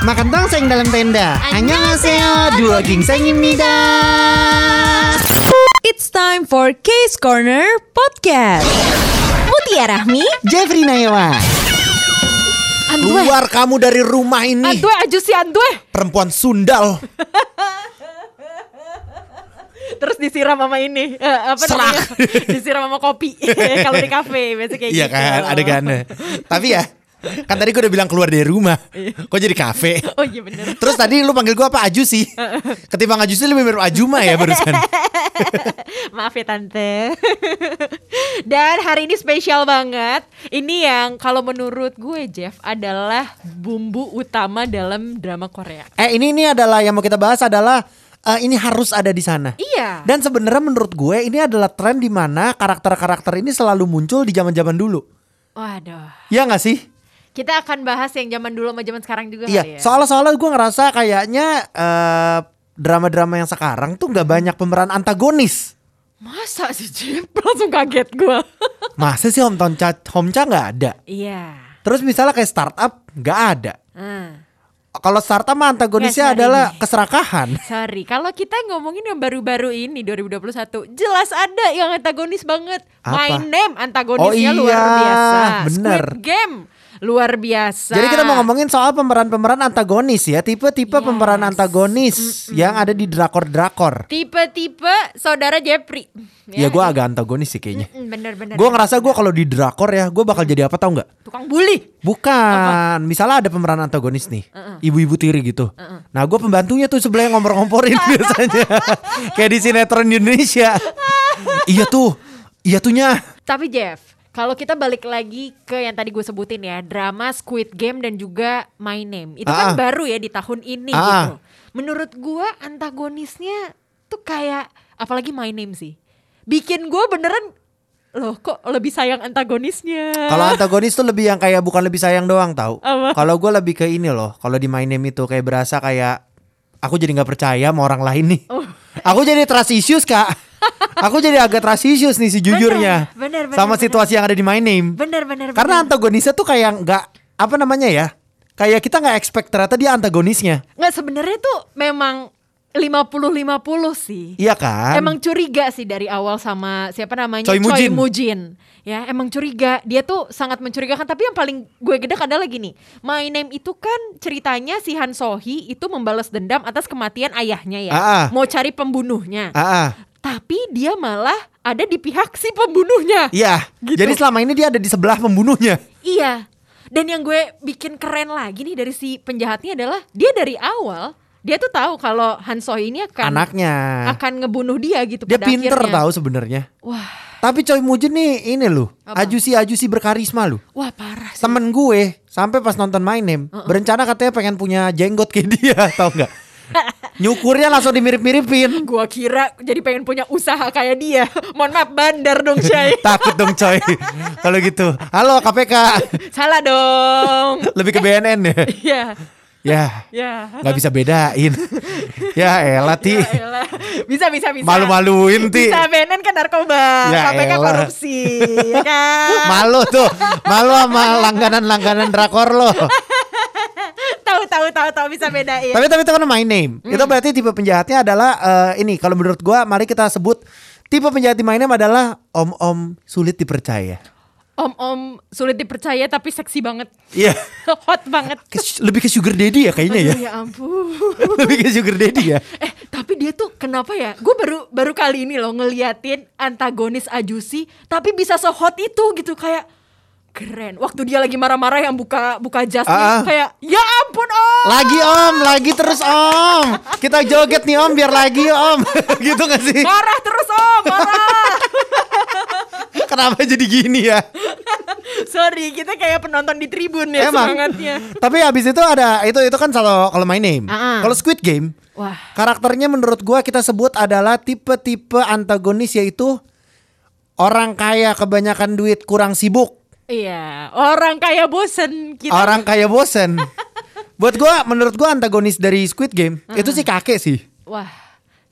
makan tongseng dalam tenda. Hanya Annyeonghaseyo, dua gingsengimnida. It's time for Case Corner Podcast. Mutia Rahmi, Jeffrey Nayawa. Luar Keluar kamu dari rumah ini. Antwe aja si Antwe. Perempuan sundal. terus disiram sama ini uh, apa Serak. namanya disiram sama kopi kalau di kafe biasanya kayak iya gitu. kan adegannya tapi ya Kan tadi gue udah bilang keluar dari rumah Kok jadi kafe Oh iya bener. Terus tadi lu panggil gue apa Aju sih Ketimbang Aju sih lebih mirip Ajuma ya barusan Maaf ya tante. Dan hari ini spesial banget. Ini yang kalau menurut gue Jeff adalah bumbu utama dalam drama Korea. Eh ini ini adalah yang mau kita bahas adalah eh, Ini harus ada di sana Iya. Dan sebenarnya menurut gue ini adalah tren di mana karakter-karakter ini selalu muncul di zaman-zaman dulu. Waduh. Ya nggak sih? Kita akan bahas yang zaman dulu sama zaman sekarang juga Iya. kali ya. Soalnya soalnya gue ngerasa kayaknya eh, drama-drama yang sekarang tuh nggak banyak pemeran antagonis. Masa sih Jeff? Langsung kaget gue. Masa sih Hometown Cha Homcha nggak ada? iya. Terus misalnya kayak startup nggak ada. Hmm. Kalau startup mah antagonisnya sorry adalah keserakahan. Sorry, kalau kita ngomongin yang baru-baru ini 2021, jelas ada yang antagonis banget. Apa? My Name antagonisnya Oh luar iya, biasa. bener. Squid Game luar biasa. Jadi kita mau ngomongin soal pemeran-pemeran antagonis ya, tipe-tipe Yes. pemeran antagonis yang ada di drakor-drakor. tipe-tipe saudara Jeffrey. Ya, gue agak antagonis sih kayaknya. Mm, Bener-bener. Gue ngerasa gue kalau di drakor ya, gue bakal jadi apa tau nggak? tukang bully. Bukan, misalnya ada pemeran antagonis nih, ibu-ibu tiri gitu. Nah, gue pembantunya tuh sebelah yang ngompor-ngomporin biasanya, kayak di sinetron Indonesia. iya tuh, iya tuhnya. Tapi Jeff, kalau kita balik lagi ke yang tadi gue sebutin ya, drama Squid Game dan juga My Name. Itu kan Ah. baru ya di tahun ini Ah. gitu. Menurut gue antagonisnya tuh kayak apalagi My Name sih. Bikin gue beneran loh kok lebih sayang antagonisnya. Kalau antagonis tuh lebih yang kayak bukan lebih sayang doang tahu. Apa? Kalau gue lebih ke ini loh, kalau di My Name itu kayak berasa kayak aku jadi nggak percaya sama orang lain nih. Oh. Aku jadi trust issues kak. Aku jadi agak trust issues nih sejujurnya. Bener, bener, sama bener, situasi yang ada di My Name. Bener-bener. Karena antagonisnya tuh kayak nggak apa namanya ya? Kayak kita nggak expect ternyata dia antagonisnya. nggak sebenarnya tuh memang 50-50 sih. Iya kan? Emang curiga sih dari awal sama siapa namanya Choi Mujin. Mujin. Ya, emang curiga. Dia tuh sangat mencurigakan. Tapi yang paling gue gedek adalah gini. My Name itu kan ceritanya si Han Sohee itu membalas dendam atas kematian ayahnya ya. Ah, ah. Mau cari pembunuhnya. Ah, ah. Tapi dia malah ada di pihak si pembunuhnya. Iya. Gitu. Jadi selama ini dia ada di sebelah pembunuhnya. Iya. Dan yang gue bikin keren lagi nih dari si penjahatnya adalah dia dari awal dia tuh tahu kalau Han Sohee ini akan Anaknya. akan ngebunuh dia gitu Dia pada pinter akhirnya. tahu sebenarnya. Wah, Tapi Choi Mujin nih ini loh, Apa? ajusi ajusi berkarisma loh. wah parah sih. Temen gue sampai pas nonton My Name berencana katanya pengen punya jenggot kayak dia, tau nggak? Nyukurnya langsung dimirip-miripin. Gua kira jadi pengen punya usaha kayak dia. Mohon maaf bandar dong, Syai. Takut dong coy. Kalau gitu. Halo KPK. Salah dong. Lebih ke BNN ya. Iya. Ya, Ya. nggak bisa bedain. ya elah ti. Ya elah. Bisa bisa bisa. Malu-maluin ti. Bisa BNN kan narkoba, Ya KPK elah. korupsi, ya kan? Malu tuh. Malu sama langganan-langganan drakor lo. Tahu tahu tahu tahu bisa bedain. Tapi tapi itu kan My Name. Itu berarti tipe penjahatnya adalah eh, ini kalau menurut gua mari kita sebut tipe penjahat di My Name adalah om-om sulit dipercaya. Om-om sulit dipercaya tapi seksi banget. Iya. Hot banget. Lebih ke sugar daddy ya kayaknya ya. Aduh, ya ampun. lebih ke sugar daddy ya. Eh tapi dia tuh kenapa ya? Gue baru baru kali ini loh ngeliatin antagonis Ajusi, tapi bisa sehot itu gitu kayak keren. Waktu dia lagi marah-marah yang buka buka jasnya Ah. kayak ya ampun om. Lagi om, lagi terus om. Kita joget nih om, biar lagi om. gitu gak sih? Marah terus om, marah. Kenapa jadi gini ya? Sorry, kita kayak penonton di tribun ya Emang. semangatnya. Tapi habis itu ada itu itu kan kalau kalau My Name. Ah. Kalau Squid Game, Wah, karakternya menurut gua kita sebut adalah tipe-tipe antagonis yaitu orang kaya kebanyakan duit kurang sibuk. Iya. Orang kayak bosen kita. Orang kaya bosen. Buat gua menurut gua antagonis dari Squid Game itu si kakek sih. Wah,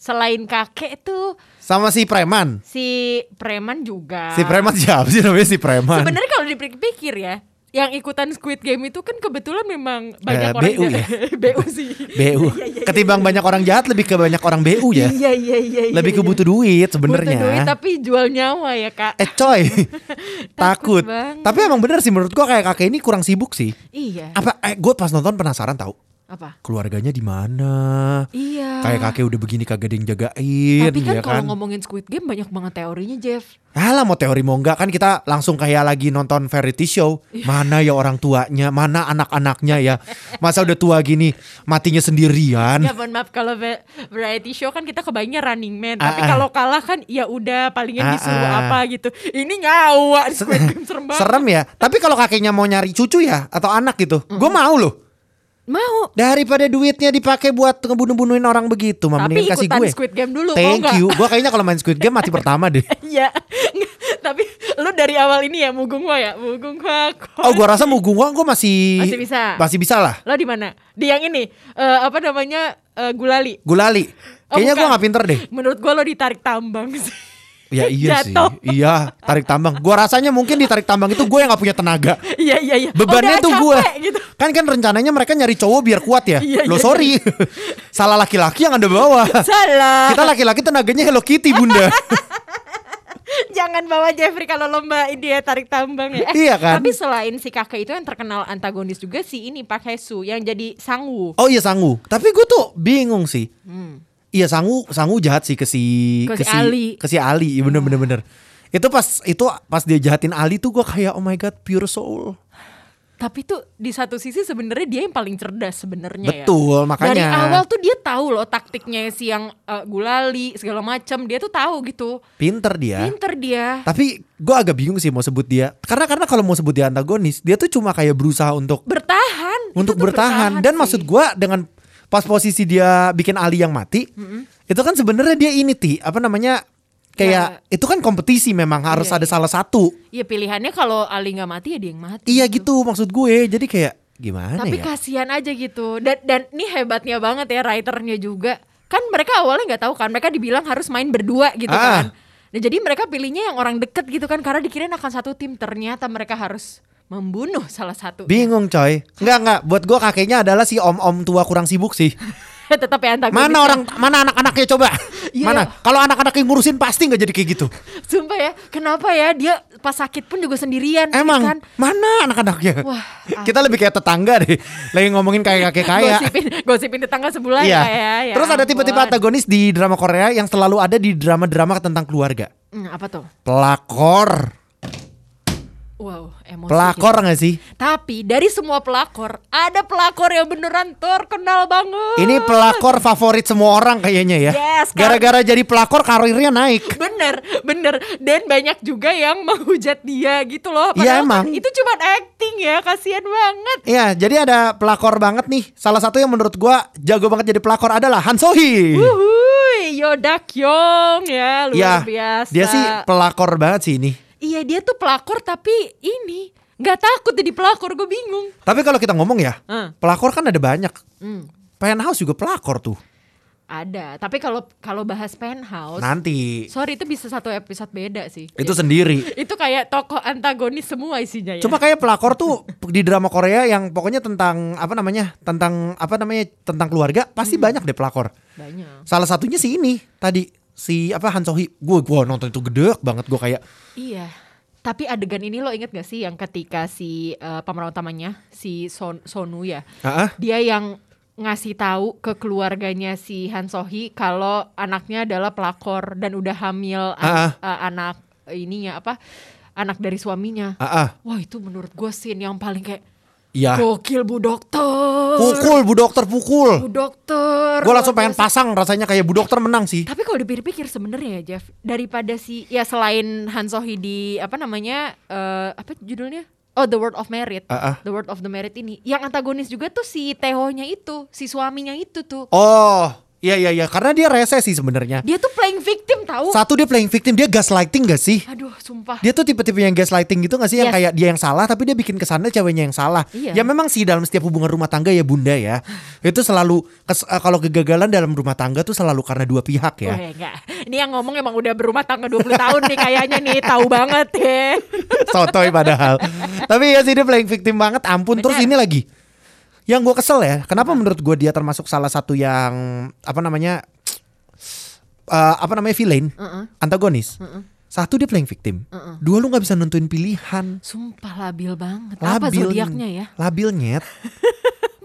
selain kakek tuh Sama si preman. si preman juga. Si preman siapa sih namanya si preman? Sebenarnya kalau dipikir-pikir ya, yang ikutan Squid Game itu kan kebetulan memang banyak Eh, orang BU ya? BU sih. BU. Iya, iya, iya, Ketimbang banyak orang jahat lebih ke banyak orang BU ya. Iya iya iya. Lebih ke butuh duit Butuh duit sebenarnya. tapi jual nyawa ya kak. Eh coy, takut. banget. Tapi emang bener sih menurut gua kayak kakek ini kurang sibuk sih. Iya. Apa? Eh, gue pas nonton penasaran tahu Apa? keluarganya di mana. Iya. Kayak kakek udah begini kagak ada yang jagain, Tapi kan ya kalau kan? ngomongin Squid Game banyak banget teorinya Jeff. Alah mau teori mau enggak kan kita langsung kayak lagi nonton variety show. Iya. Mana ya orang tuanya, mana anak-anaknya ya. Masa udah tua gini matinya sendirian. Ya mohon maaf kalau va- variety show kan kita kebayangnya Running Man. Tapi Ah, ah. kalau kalah kan ya udah palingan Ah, disuruh ah. apa gitu. Ini nyawa Squid Game serem banget. Serem ya. Tapi kalau kakeknya mau nyari cucu ya atau anak gitu, gue mau loh. Mau. Daripada duitnya dipakai buat ngebunuh-bunuhin orang begitu, mah mendingan kasih gue. Squid Game dulu, Thank you. Gue kayaknya kalau main Squid Game mati pertama deh. Iya. Tapi lu dari awal ini ya mugung gua ya, mugung gua. Oh, gue rasa mugung gua gue masih Masih bisa. Masih bisa lah. Lo di mana? Di yang ini eh, apa namanya? eh, gulali. Gulali. Oh, Kayaknya gue nggak pinter deh. Menurut gua lo ditarik tambang sih. Ya iya Jatuh. sih. Iya, tarik tambang. Gua rasanya mungkin di tarik tambang itu gue yang gak punya tenaga. Iya iya iya. Bebannya Udah tuh gue. gitu. Kan kan rencananya mereka nyari cowok biar kuat ya. Iya, Lo iya, sorry. Salah laki-laki yang Anda bawa. Salah. Kita laki-laki tenaganya Hello Kitty, Bunda. Jangan bawa Jeffrey kalau lomba ini ya tarik tambang ya. Iya kan? Tapi selain si kakek itu yang terkenal antagonis juga si ini Pak Hesu yang jadi Sangwoo. Oh iya Sangu. Tapi gue tuh bingung sih. Iya Sangu, Sangu jahat sih ke si Hmm. Ke si Ali. ke si Ali. Iya bener bener bener. Itu pas itu pas dia jahatin Ali tuh gue kayak oh my god pure soul. Tapi tuh di satu sisi sebenarnya dia yang paling cerdas sebenarnya ya. Betul, makanya. Dari awal tuh dia tahu loh taktiknya si yang eh, gulali segala macam. Dia tuh tahu gitu. Pinter dia. Pinter dia. Tapi gue agak bingung sih mau sebut dia. Karena karena kalau mau sebut dia antagonis, dia tuh cuma kayak berusaha untuk Bertahan. untuk tuh bertahan. Dan sih. maksud gue dengan pas posisi dia bikin Ali yang mati, itu kan sebenarnya dia ini ti apa namanya kayak itu kan kompetisi memang harus Iya, ada iya. salah satu. Ya pilihannya kalau Ali nggak mati ya dia yang mati. Iya gitu maksud gue. Jadi kayak gimana Tapi ya? kasihan aja gitu. Dan dan ini hebatnya banget ya writernya juga. Kan mereka awalnya nggak tahu kan. Mereka dibilang harus main berdua gitu Ah. kan. Nah, jadi mereka pilihnya yang orang deket gitu kan karena dikirain akan satu tim. Ternyata mereka harus membunuh salah satu. Bingung coy. Enggak enggak. Buat gue kakeknya adalah si om-om tua kurang sibuk sih. Tetap ya antagonis. Mana orang mana anak-anaknya coba? Iya. Mana? Kalau anak-anaknya ngurusin pasti nggak jadi kayak gitu. Sumpah ya, kenapa ya dia pas sakit pun juga sendirian Emang kan. mana anak-anaknya? Wah, Kita lebih kayak tetangga deh. Lagi ngomongin kayak kakek kaya. Gosipin, gosipin tetangga sebelah Iya. ya, ya, ya Terus ada tipe-tipe antagonis di drama Korea yang selalu ada di drama-drama tentang keluarga. Hmm, apa tuh? Pelakor. Wow, emosi. Pelakor nggak sih? Tapi dari semua pelakor, ada pelakor yang beneran terkenal banget. Ini pelakor favorit semua orang kayaknya ya. Yes, kan? Gara-gara jadi pelakor karirnya naik. Bener, bener. Dan banyak juga yang menghujat dia gitu loh. Iya, emang. kan itu cuma acting ya, kasihan banget. Iya, jadi ada pelakor banget nih. Salah satu yang menurut gua jago banget jadi pelakor adalah Han Sohee. Wuhui, Yoda Kyung ya, luar Iya, biasa. dia sih pelakor banget sih ini. Iya, dia tuh pelakor tapi ini nggak takut jadi pelakor, gue bingung. Tapi kalau kita ngomong ya, Hmm. pelakor kan ada banyak. Hmm. Penthouse juga pelakor tuh. Ada, tapi kalau kalau bahas penthouse, Nanti sorry itu bisa satu episode beda sih. itu sendiri. Itu kayak tokoh antagonis semua isinya ya. Cuma kayak pelakor tuh di drama Korea yang pokoknya tentang apa namanya? Tentang apa namanya? Tentang keluarga pasti banyak deh pelakor. banyak. Salah satunya si ini tadi si apa Han Sohee. Gue gua nonton itu gede banget gue kayak Iya. Tapi adegan ini lo inget gak sih yang ketika si eh, pemeran utamanya si Son Sonu ya, ah, dia yang ngasih tahu ke keluarganya si Han Sohee kalau anaknya adalah pelakor dan udah hamil an- eh, anak ininya apa anak dari suaminya. ah. Wah itu menurut gue scene yang paling kayak Iya. gokil bu dokter. Pukul bu dokter pukul. Bu dokter. Gue langsung pengen biasa. pasang rasanya kayak bu dokter menang sih. Tapi kalau dipikir-pikir sebenarnya ya Jeff, daripada si ya selain Han Sohee di apa namanya eh, apa judulnya? Oh The Word of Merit. Ah, ah. The Word of the Merit ini. Yang antagonis juga tuh si Tehonya itu, si suaminya itu tuh. Oh, Iya iya iya karena dia rese sih sebenarnya. Dia tuh playing victim tahu. Satu dia playing victim, dia gaslighting gak sih? Aduh, sumpah. Dia tuh tipe-tipe yang gaslighting gitu gak sih yang Yes. kayak dia yang salah tapi dia bikin kesannya ceweknya yang salah. Iya. Ya memang sih dalam setiap hubungan rumah tangga ya bunda ya. itu selalu kes- eh, kalau kegagalan dalam rumah tangga tuh selalu karena dua pihak ya. Weh, enggak. Ini yang ngomong emang udah berumah tangga 20 tahun nih kayaknya nih, tahu banget ya. Sotoy padahal. tapi ya sih dia playing victim banget ampun. Terus Benar. ini lagi. Yang gue kesel ya, kenapa menurut gue dia termasuk salah satu yang apa namanya eh, apa namanya villain, antagonis. Satu dia playing victim, dua lu nggak bisa nentuin pilihan. Sumpah labil banget. Apa Labil, zodiaknya ya? Labil nyet.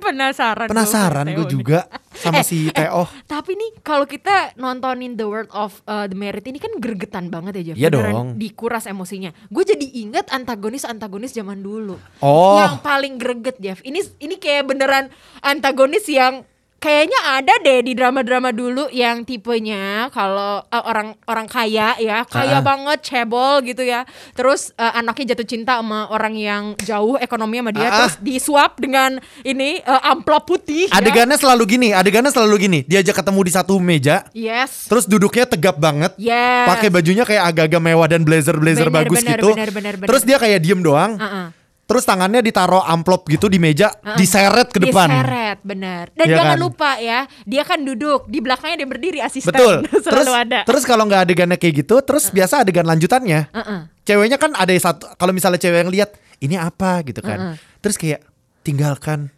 Penasaran. Penasaran gue juga sama Eh, si eh, Teo. tapi nih kalau kita nontonin The World of uh, the Merit ini kan gregetan banget ya Jeff. Iya dong. Dikuras emosinya. Gue jadi inget antagonis-antagonis zaman dulu. Oh. Yang paling greget Jeff. Ini ini kayak beneran antagonis yang kayaknya ada deh di drama-drama dulu yang tipenya kalau uh, orang orang kaya ya kaya Ah. banget cebol gitu ya terus uh, anaknya jatuh cinta sama orang yang jauh ekonomi sama dia Ah. terus disuap dengan ini uh, amplop putih ya. Adegannya selalu gini, adegannya selalu gini. Diajak ketemu di satu meja, yes terus duduknya tegap banget. Yes. Pakai bajunya kayak agak-agak mewah dan blazer-blazer Bener, bagus bener, gitu. bener, bener, bener. Terus dia kayak diem doang. Uh-uh. Terus tangannya ditaruh amplop gitu di meja, diseret ke depan. Diseret, benar. Dan Iya jangan kan? lupa ya, dia kan duduk di belakangnya dia berdiri asisten. Betul. Terus ada. terus kalau nggak adegannya kayak gitu, terus biasa adegan lanjutannya. Uh-uh. Ceweknya kan ada satu kalau misalnya cewek yang lihat ini apa gitu kan. Terus kayak tinggalkan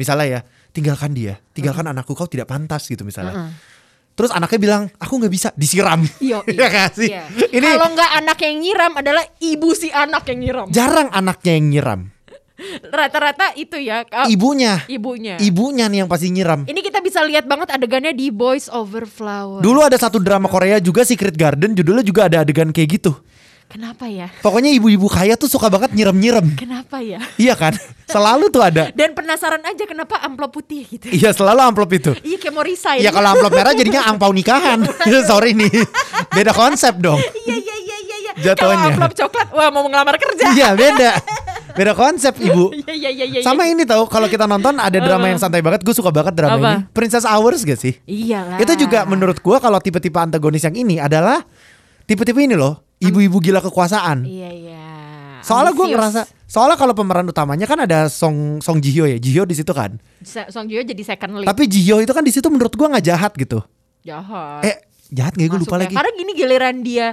misalnya ya, tinggalkan dia, tinggalkan anakku kau tidak pantas gitu misalnya. Terus anaknya bilang, aku nggak bisa disiram. Iya, Iya nggak sih? iya. Ini Kalau nggak anak yang nyiram adalah ibu si anak yang nyiram. jarang anaknya yang nyiram. Rata-rata itu ya. uh, Ibunya. ibunya. Ibunya nih yang pasti nyiram. Ini kita bisa lihat banget adegannya di Boys Over Flower. Dulu ada satu drama Korea juga Secret Garden, judulnya juga ada adegan kayak gitu. Kenapa ya? Pokoknya ibu-ibu kaya tuh suka banget nyirem-nyirem. Kenapa ya? Iya kan? Selalu tuh ada. Dan penasaran aja kenapa amplop putih gitu. Iya selalu amplop itu. Iya kayak mau resign. Iya kalau amplop merah jadinya angpau nikahan. Sorry nih. Beda konsep dong. Iya iya iya iya iya. Jatuhnya. Kalau amplop coklat, wah mau ngelamar kerja. Iya beda. Beda konsep ibu. Iya iya iya iya. Sama ini tau kalau kita nonton ada drama yang santai banget. Gue suka banget drama Apa? ini. Princess Hours gak sih? Iyalah. Itu juga menurut gua kalau tipe-tipe antagonis yang ini adalah tipe-tipe ini loh. Ibu-ibu gila kekuasaan. Iya iya. Soalnya gue ngerasa Soalnya kalau pemeran utamanya kan ada Song Song Ji Hyo ya. Ji Hyo di situ kan. Song Joong jadi second lead. Tapi Ji Hyo itu kan di situ menurut gua nggak jahat gitu. Jahat. Eh jahat gak gue lupa Masuknya. lagi. Karena gini giliran dia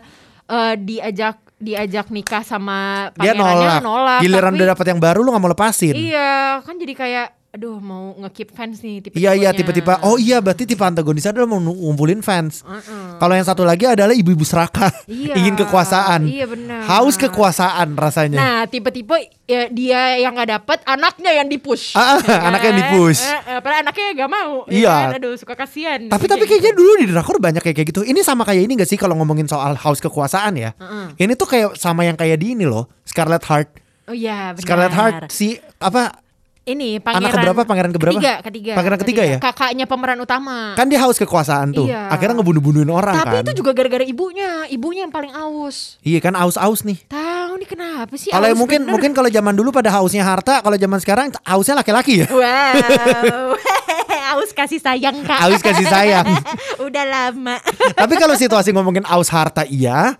eh, diajak diajak nikah sama Dia pangerannya nolak. Giliran tapi- udah dapat yang baru lu nggak mau lepasin. Iya, kan jadi kayak aduh mau nge-keep fans nih tipe Iya iya tipe-tipe oh iya berarti tipe antagonisnya adalah mau ngumpulin fans. Uh-uh. Kalau yang satu lagi adalah ibu-ibu serakah, Iya, ingin kekuasaan, iya benar. haus kekuasaan rasanya. Nah, tipe-tipe ya, dia yang nggak dapet, anaknya yang dipush. Ah, Ya anaknya yang kan? di-push. Eh, eh, padahal anaknya nggak mau. ya Iya. kan? Aduh, suka kasihan. tapi tapi kayaknya dulu di drakor banyak kayak kayak gitu. Ini sama kayak ini gak sih kalau ngomongin soal haus kekuasaan ya? Ini tuh kayak sama yang kayak di ini loh, Scarlet Heart. Oh iya, benar. Scarlet Heart si apa? Ini pangeran. Anak keberapa? Pangeran keberapa? Ketiga, ketiga. Pangeran ketiga ya? Kakaknya pemeran utama. Kan dia haus kekuasaan tuh. Iya. Akhirnya ngebunuh-bunuhin orang Tapi kan. itu juga gara-gara ibunya. Ibunya yang paling aus. Iya kan aus-aus nih. Tahu nih kenapa sih? Kalau mungkin bener? mungkin kalau zaman dulu pada hausnya harta, kalau zaman sekarang hausnya laki-laki ya. Wow, aus kasih sayang kak. Aus kasih sayang. Udah lama. Tapi kalau situasi ngomongin aus harta iya,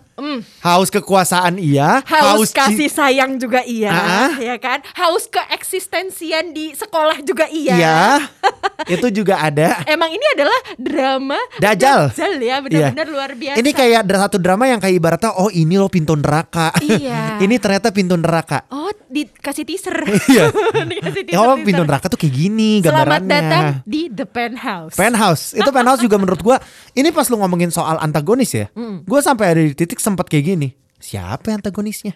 haus kekuasaan iya, Mm. Haus ci- kasih sayang juga iya, Ah. ya kan? Haus keeksistensian di sekolah juga iya. Iya. itu juga ada. Emang ini adalah drama Dajjal. Dajjal ya, benar-benar luar biasa. Ini kayak ada satu drama yang kayak ibaratnya oh ini loh pintu neraka. Iya. ini ternyata pintu neraka. Oh, dikasih teaser. Iya. dikasih Ya, oh teaser-teaser. pintu neraka tuh kayak gini Selamat gambarannya. datang di The Penthouse. Penthouse itu penthouse juga menurut gua ini pas lu ngomongin soal antagonis ya, gua sampai ada di titik sempat kayak gini. Siapa antagonisnya?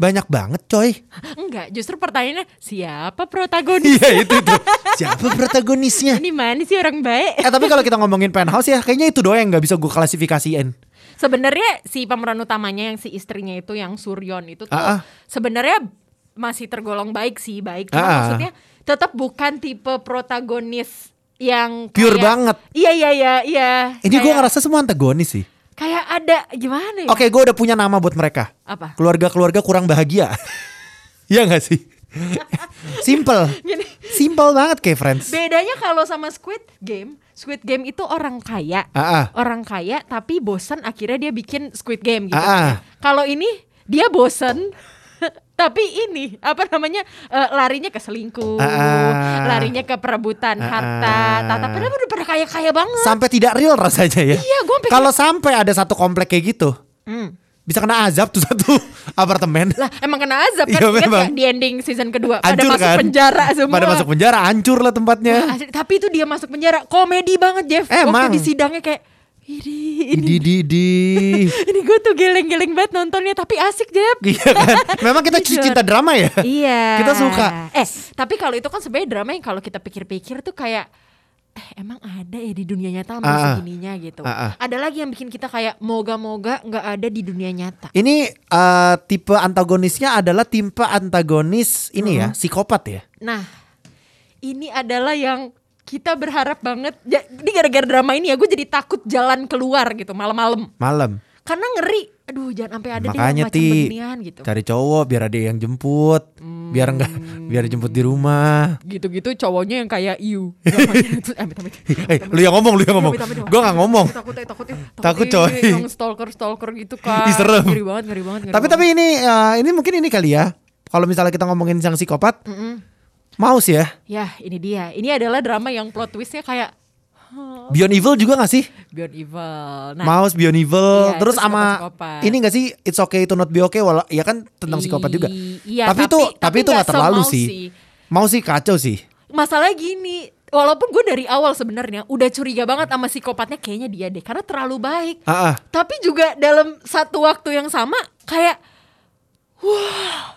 Banyak banget coy. Enggak, justru pertanyaannya siapa protagonis? Iya itu itu. Siapa protagonisnya? Ini mana sih orang baik? Eh tapi kalau kita ngomongin penthouse ya kayaknya itu doang yang nggak bisa gue klasifikasiin. Sebenarnya si pemeran utamanya yang si istrinya itu yang Suryon itu tuh ah. sebenarnya masih tergolong baik sih, baik. Cuma ah. maksudnya tetap bukan tipe protagonis yang Pure kayak- banget. Iya iya iya iya. Ini gue ngerasa semua antagonis sih. Kayak ada gimana ya? Oke gue udah punya nama buat mereka. Apa? Keluarga-keluarga kurang bahagia. Iya gak sih? Simple. Gini. Simple banget kayak Friends. Bedanya kalau sama Squid Game, Squid Game itu orang kaya. Ah, ah. Orang kaya tapi bosen akhirnya dia bikin Squid Game gitu. Ah. Kalau ini dia bosen tapi ini apa namanya eh, larinya ke selingkuh, ah. larinya ke perebutan Ah, harta, tata padahal udah pada kaya-kaya banget. Sampai tidak real rasanya ya. Iya, gua Kalau sampai ada satu komplek kayak gitu, Hmm. bisa kena azab tuh satu apartemen. Lah emang kena azab kan Iya, memang. nggak di ending season kedua pada Hancur masuk kan? penjara semua. Pada masuk penjara, hancur lah tempatnya. Asli, tapi itu dia masuk penjara komedi banget Jeff. Emang. Waktu di sidangnya kayak ini ini Di di di. ini gue tuh geleng-geleng banget nontonnya tapi asik Jeff. Iya kan? Memang kita cinta drama ya. Iya. Kita suka. Eh, tapi kalau itu kan sebenarnya drama yang kalau kita pikir-pikir tuh kayak eh emang ada ya di dunia nyata sama Ah, ah. segininya gitu. Ah, ah. Ada lagi yang bikin kita kayak moga-moga nggak ada di dunia nyata. Ini eh, tipe antagonisnya adalah tipe antagonis ini ya, psikopat ya. Nah, ini adalah yang kita berharap banget. Ja- Ini gara-gara drama ini ya, gue jadi takut jalan keluar gitu malam-malam. Malam. Karena ngeri. Aduh, jangan sampai ada deh Makanya yang macam ti gitu. cari cowok biar ada yang jemput, biar enggak biar jemput di rumah. Gitu-gitu cowoknya yang kayak itu- eh. Eh, lu yang ngomong, lu yang ngomong. Gua nggak ngomong. Takut, takut, eh, Takut, eh, coy. Yang stalker-stalker gitu kan. Serem. Ngeri banget, ngeri banget. Tapi tapi ini ini mungkin ini kali ya. Kalau misalnya kita ngomongin sang psikopat, Mm-mm. Maus ya. Ya, ini dia. Ini adalah drama yang plot twistnya kayak Beyond Evil juga gak sih? Beyond Evil. Nah, Maus Beyond Evil, Iya, terus sama ini gak sih It's Okay to Not Be Okay walau ya kan tentang psikopat juga. Iya, tapi, itu tapi- tapi, itu nggak terlalu sih. sih. Mau sih kacau sih. masalahnya gini walaupun gue dari awal sebenarnya udah curiga banget sama psikopatnya kayaknya dia deh karena terlalu baik Ah, ah. tapi juga dalam satu waktu yang sama kayak wah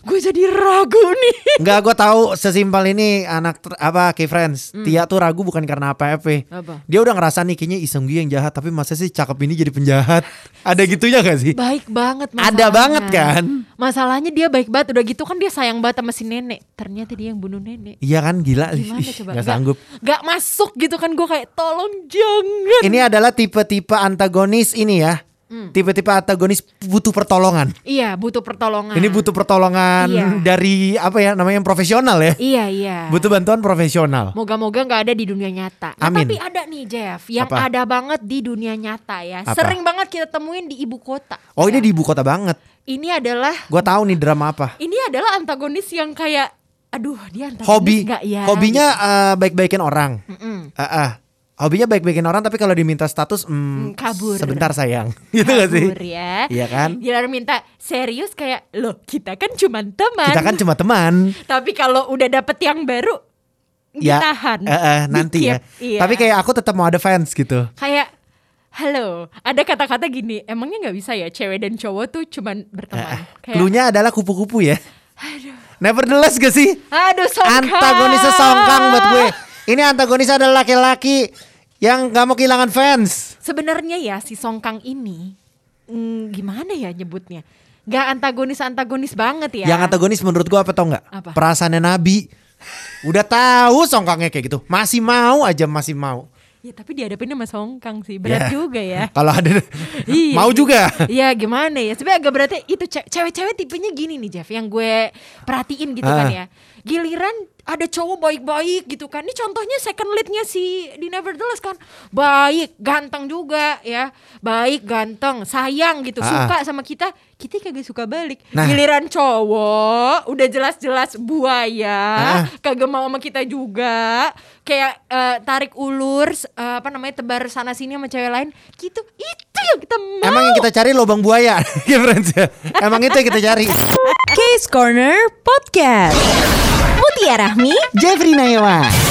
gue jadi ragu nih Enggak, gue tahu sesimpel ini anak ter- apa Key Friends. Tia tuh ragu bukan karena. Hmm. Apa? Dia udah ngerasa nih kayaknya Iseng Gie yang jahat, tapi masa sih cakep ini jadi penjahat? Ada gitunya gak sih? baik banget Ada masalahnya. banget kan? masalahnya dia baik banget udah gitu kan dia sayang banget sama si nenek ternyata dia yang bunuh nenek Iya kan gila. gimana Ih, coba Gak sanggup. gak masuk gitu kan gue kayak tolong jangan Ini adalah tipe-tipe antagonis ini ya. Hmm. Tipe-tipe antagonis butuh pertolongan. iya butuh pertolongan Ini butuh pertolongan Iya. dari apa ya namanya yang profesional ya. iya iya Butuh bantuan profesional. Moga-moga nggak ada di dunia nyata. Nah, Amin. tapi ada nih Jeff, yang Apa? ada banget di dunia nyata ya. Apa? Sering banget kita temuin di ibu kota. Oh ini Ya. di ibu kota banget. Ini adalah Gua tahu nih drama apa. ini adalah antagonis yang kayak aduh dia antagonis Hobi, nggak ya? hobinya eh, baik-baikin orang. Mm-mm. Ah, ah. Hobinya baik-baikin orang tapi kalau diminta status mm, Hmm, kabur. Sebentar sayang. gitu gak sih? Kabur ya. Iya kan? Dia minta serius kayak loh kita kan cuma teman. Kita kan cuma teman. Tapi kalau udah dapet yang baru Ya, ditahan. eh, eh, nanti ya. Iya. Tapi kayak aku tetap mau ada fans gitu. kayak halo ada kata-kata gini emangnya nggak bisa ya cewek dan cowok tuh cuman berteman kayak Cluenya adalah kupu-kupu ya. Nevertheless gak sih? aduh songkang Antagonisnya songkang buat gue. Ini antagonis adalah laki-laki yang gak mau kehilangan fans. sebenarnya ya si songkang ini mm, gimana ya nyebutnya nggak antagonis antagonis banget ya Yang antagonis menurut gue apa tau nggak? Apa? Perasaannya Nabi. Udah tahu songkangnya kayak gitu, masih mau aja masih mau. ya tapi dihadapin sama songkang sih berat Ya. juga ya Kalau ada Iya mau juga. Iya gimana ya Sebenarnya agak beratnya itu ce- cewek-cewek tipenya gini nih Jeff Yang gue perhatiin gitu kan Ah. ya Giliran ada cowok baik-baik gitu kan Ini contohnya second leadnya si di Nevertheless kan Baik, ganteng juga ya Baik, ganteng, sayang gitu Ah. Suka sama kita Kita kagak suka balik Nah. Giliran cowok Udah jelas-jelas buaya Ah. Kagak mau sama kita juga Kayak eh, tarik ulur eh, Apa namanya Tebar sana sini sama cewek lain Gitu Itu yang kita mau Emang yang kita cari lubang buaya, ya ya. Emang itu yang kita cari. Case Corner Podcast. Mutia Rahmi Jeffrey Nayawan.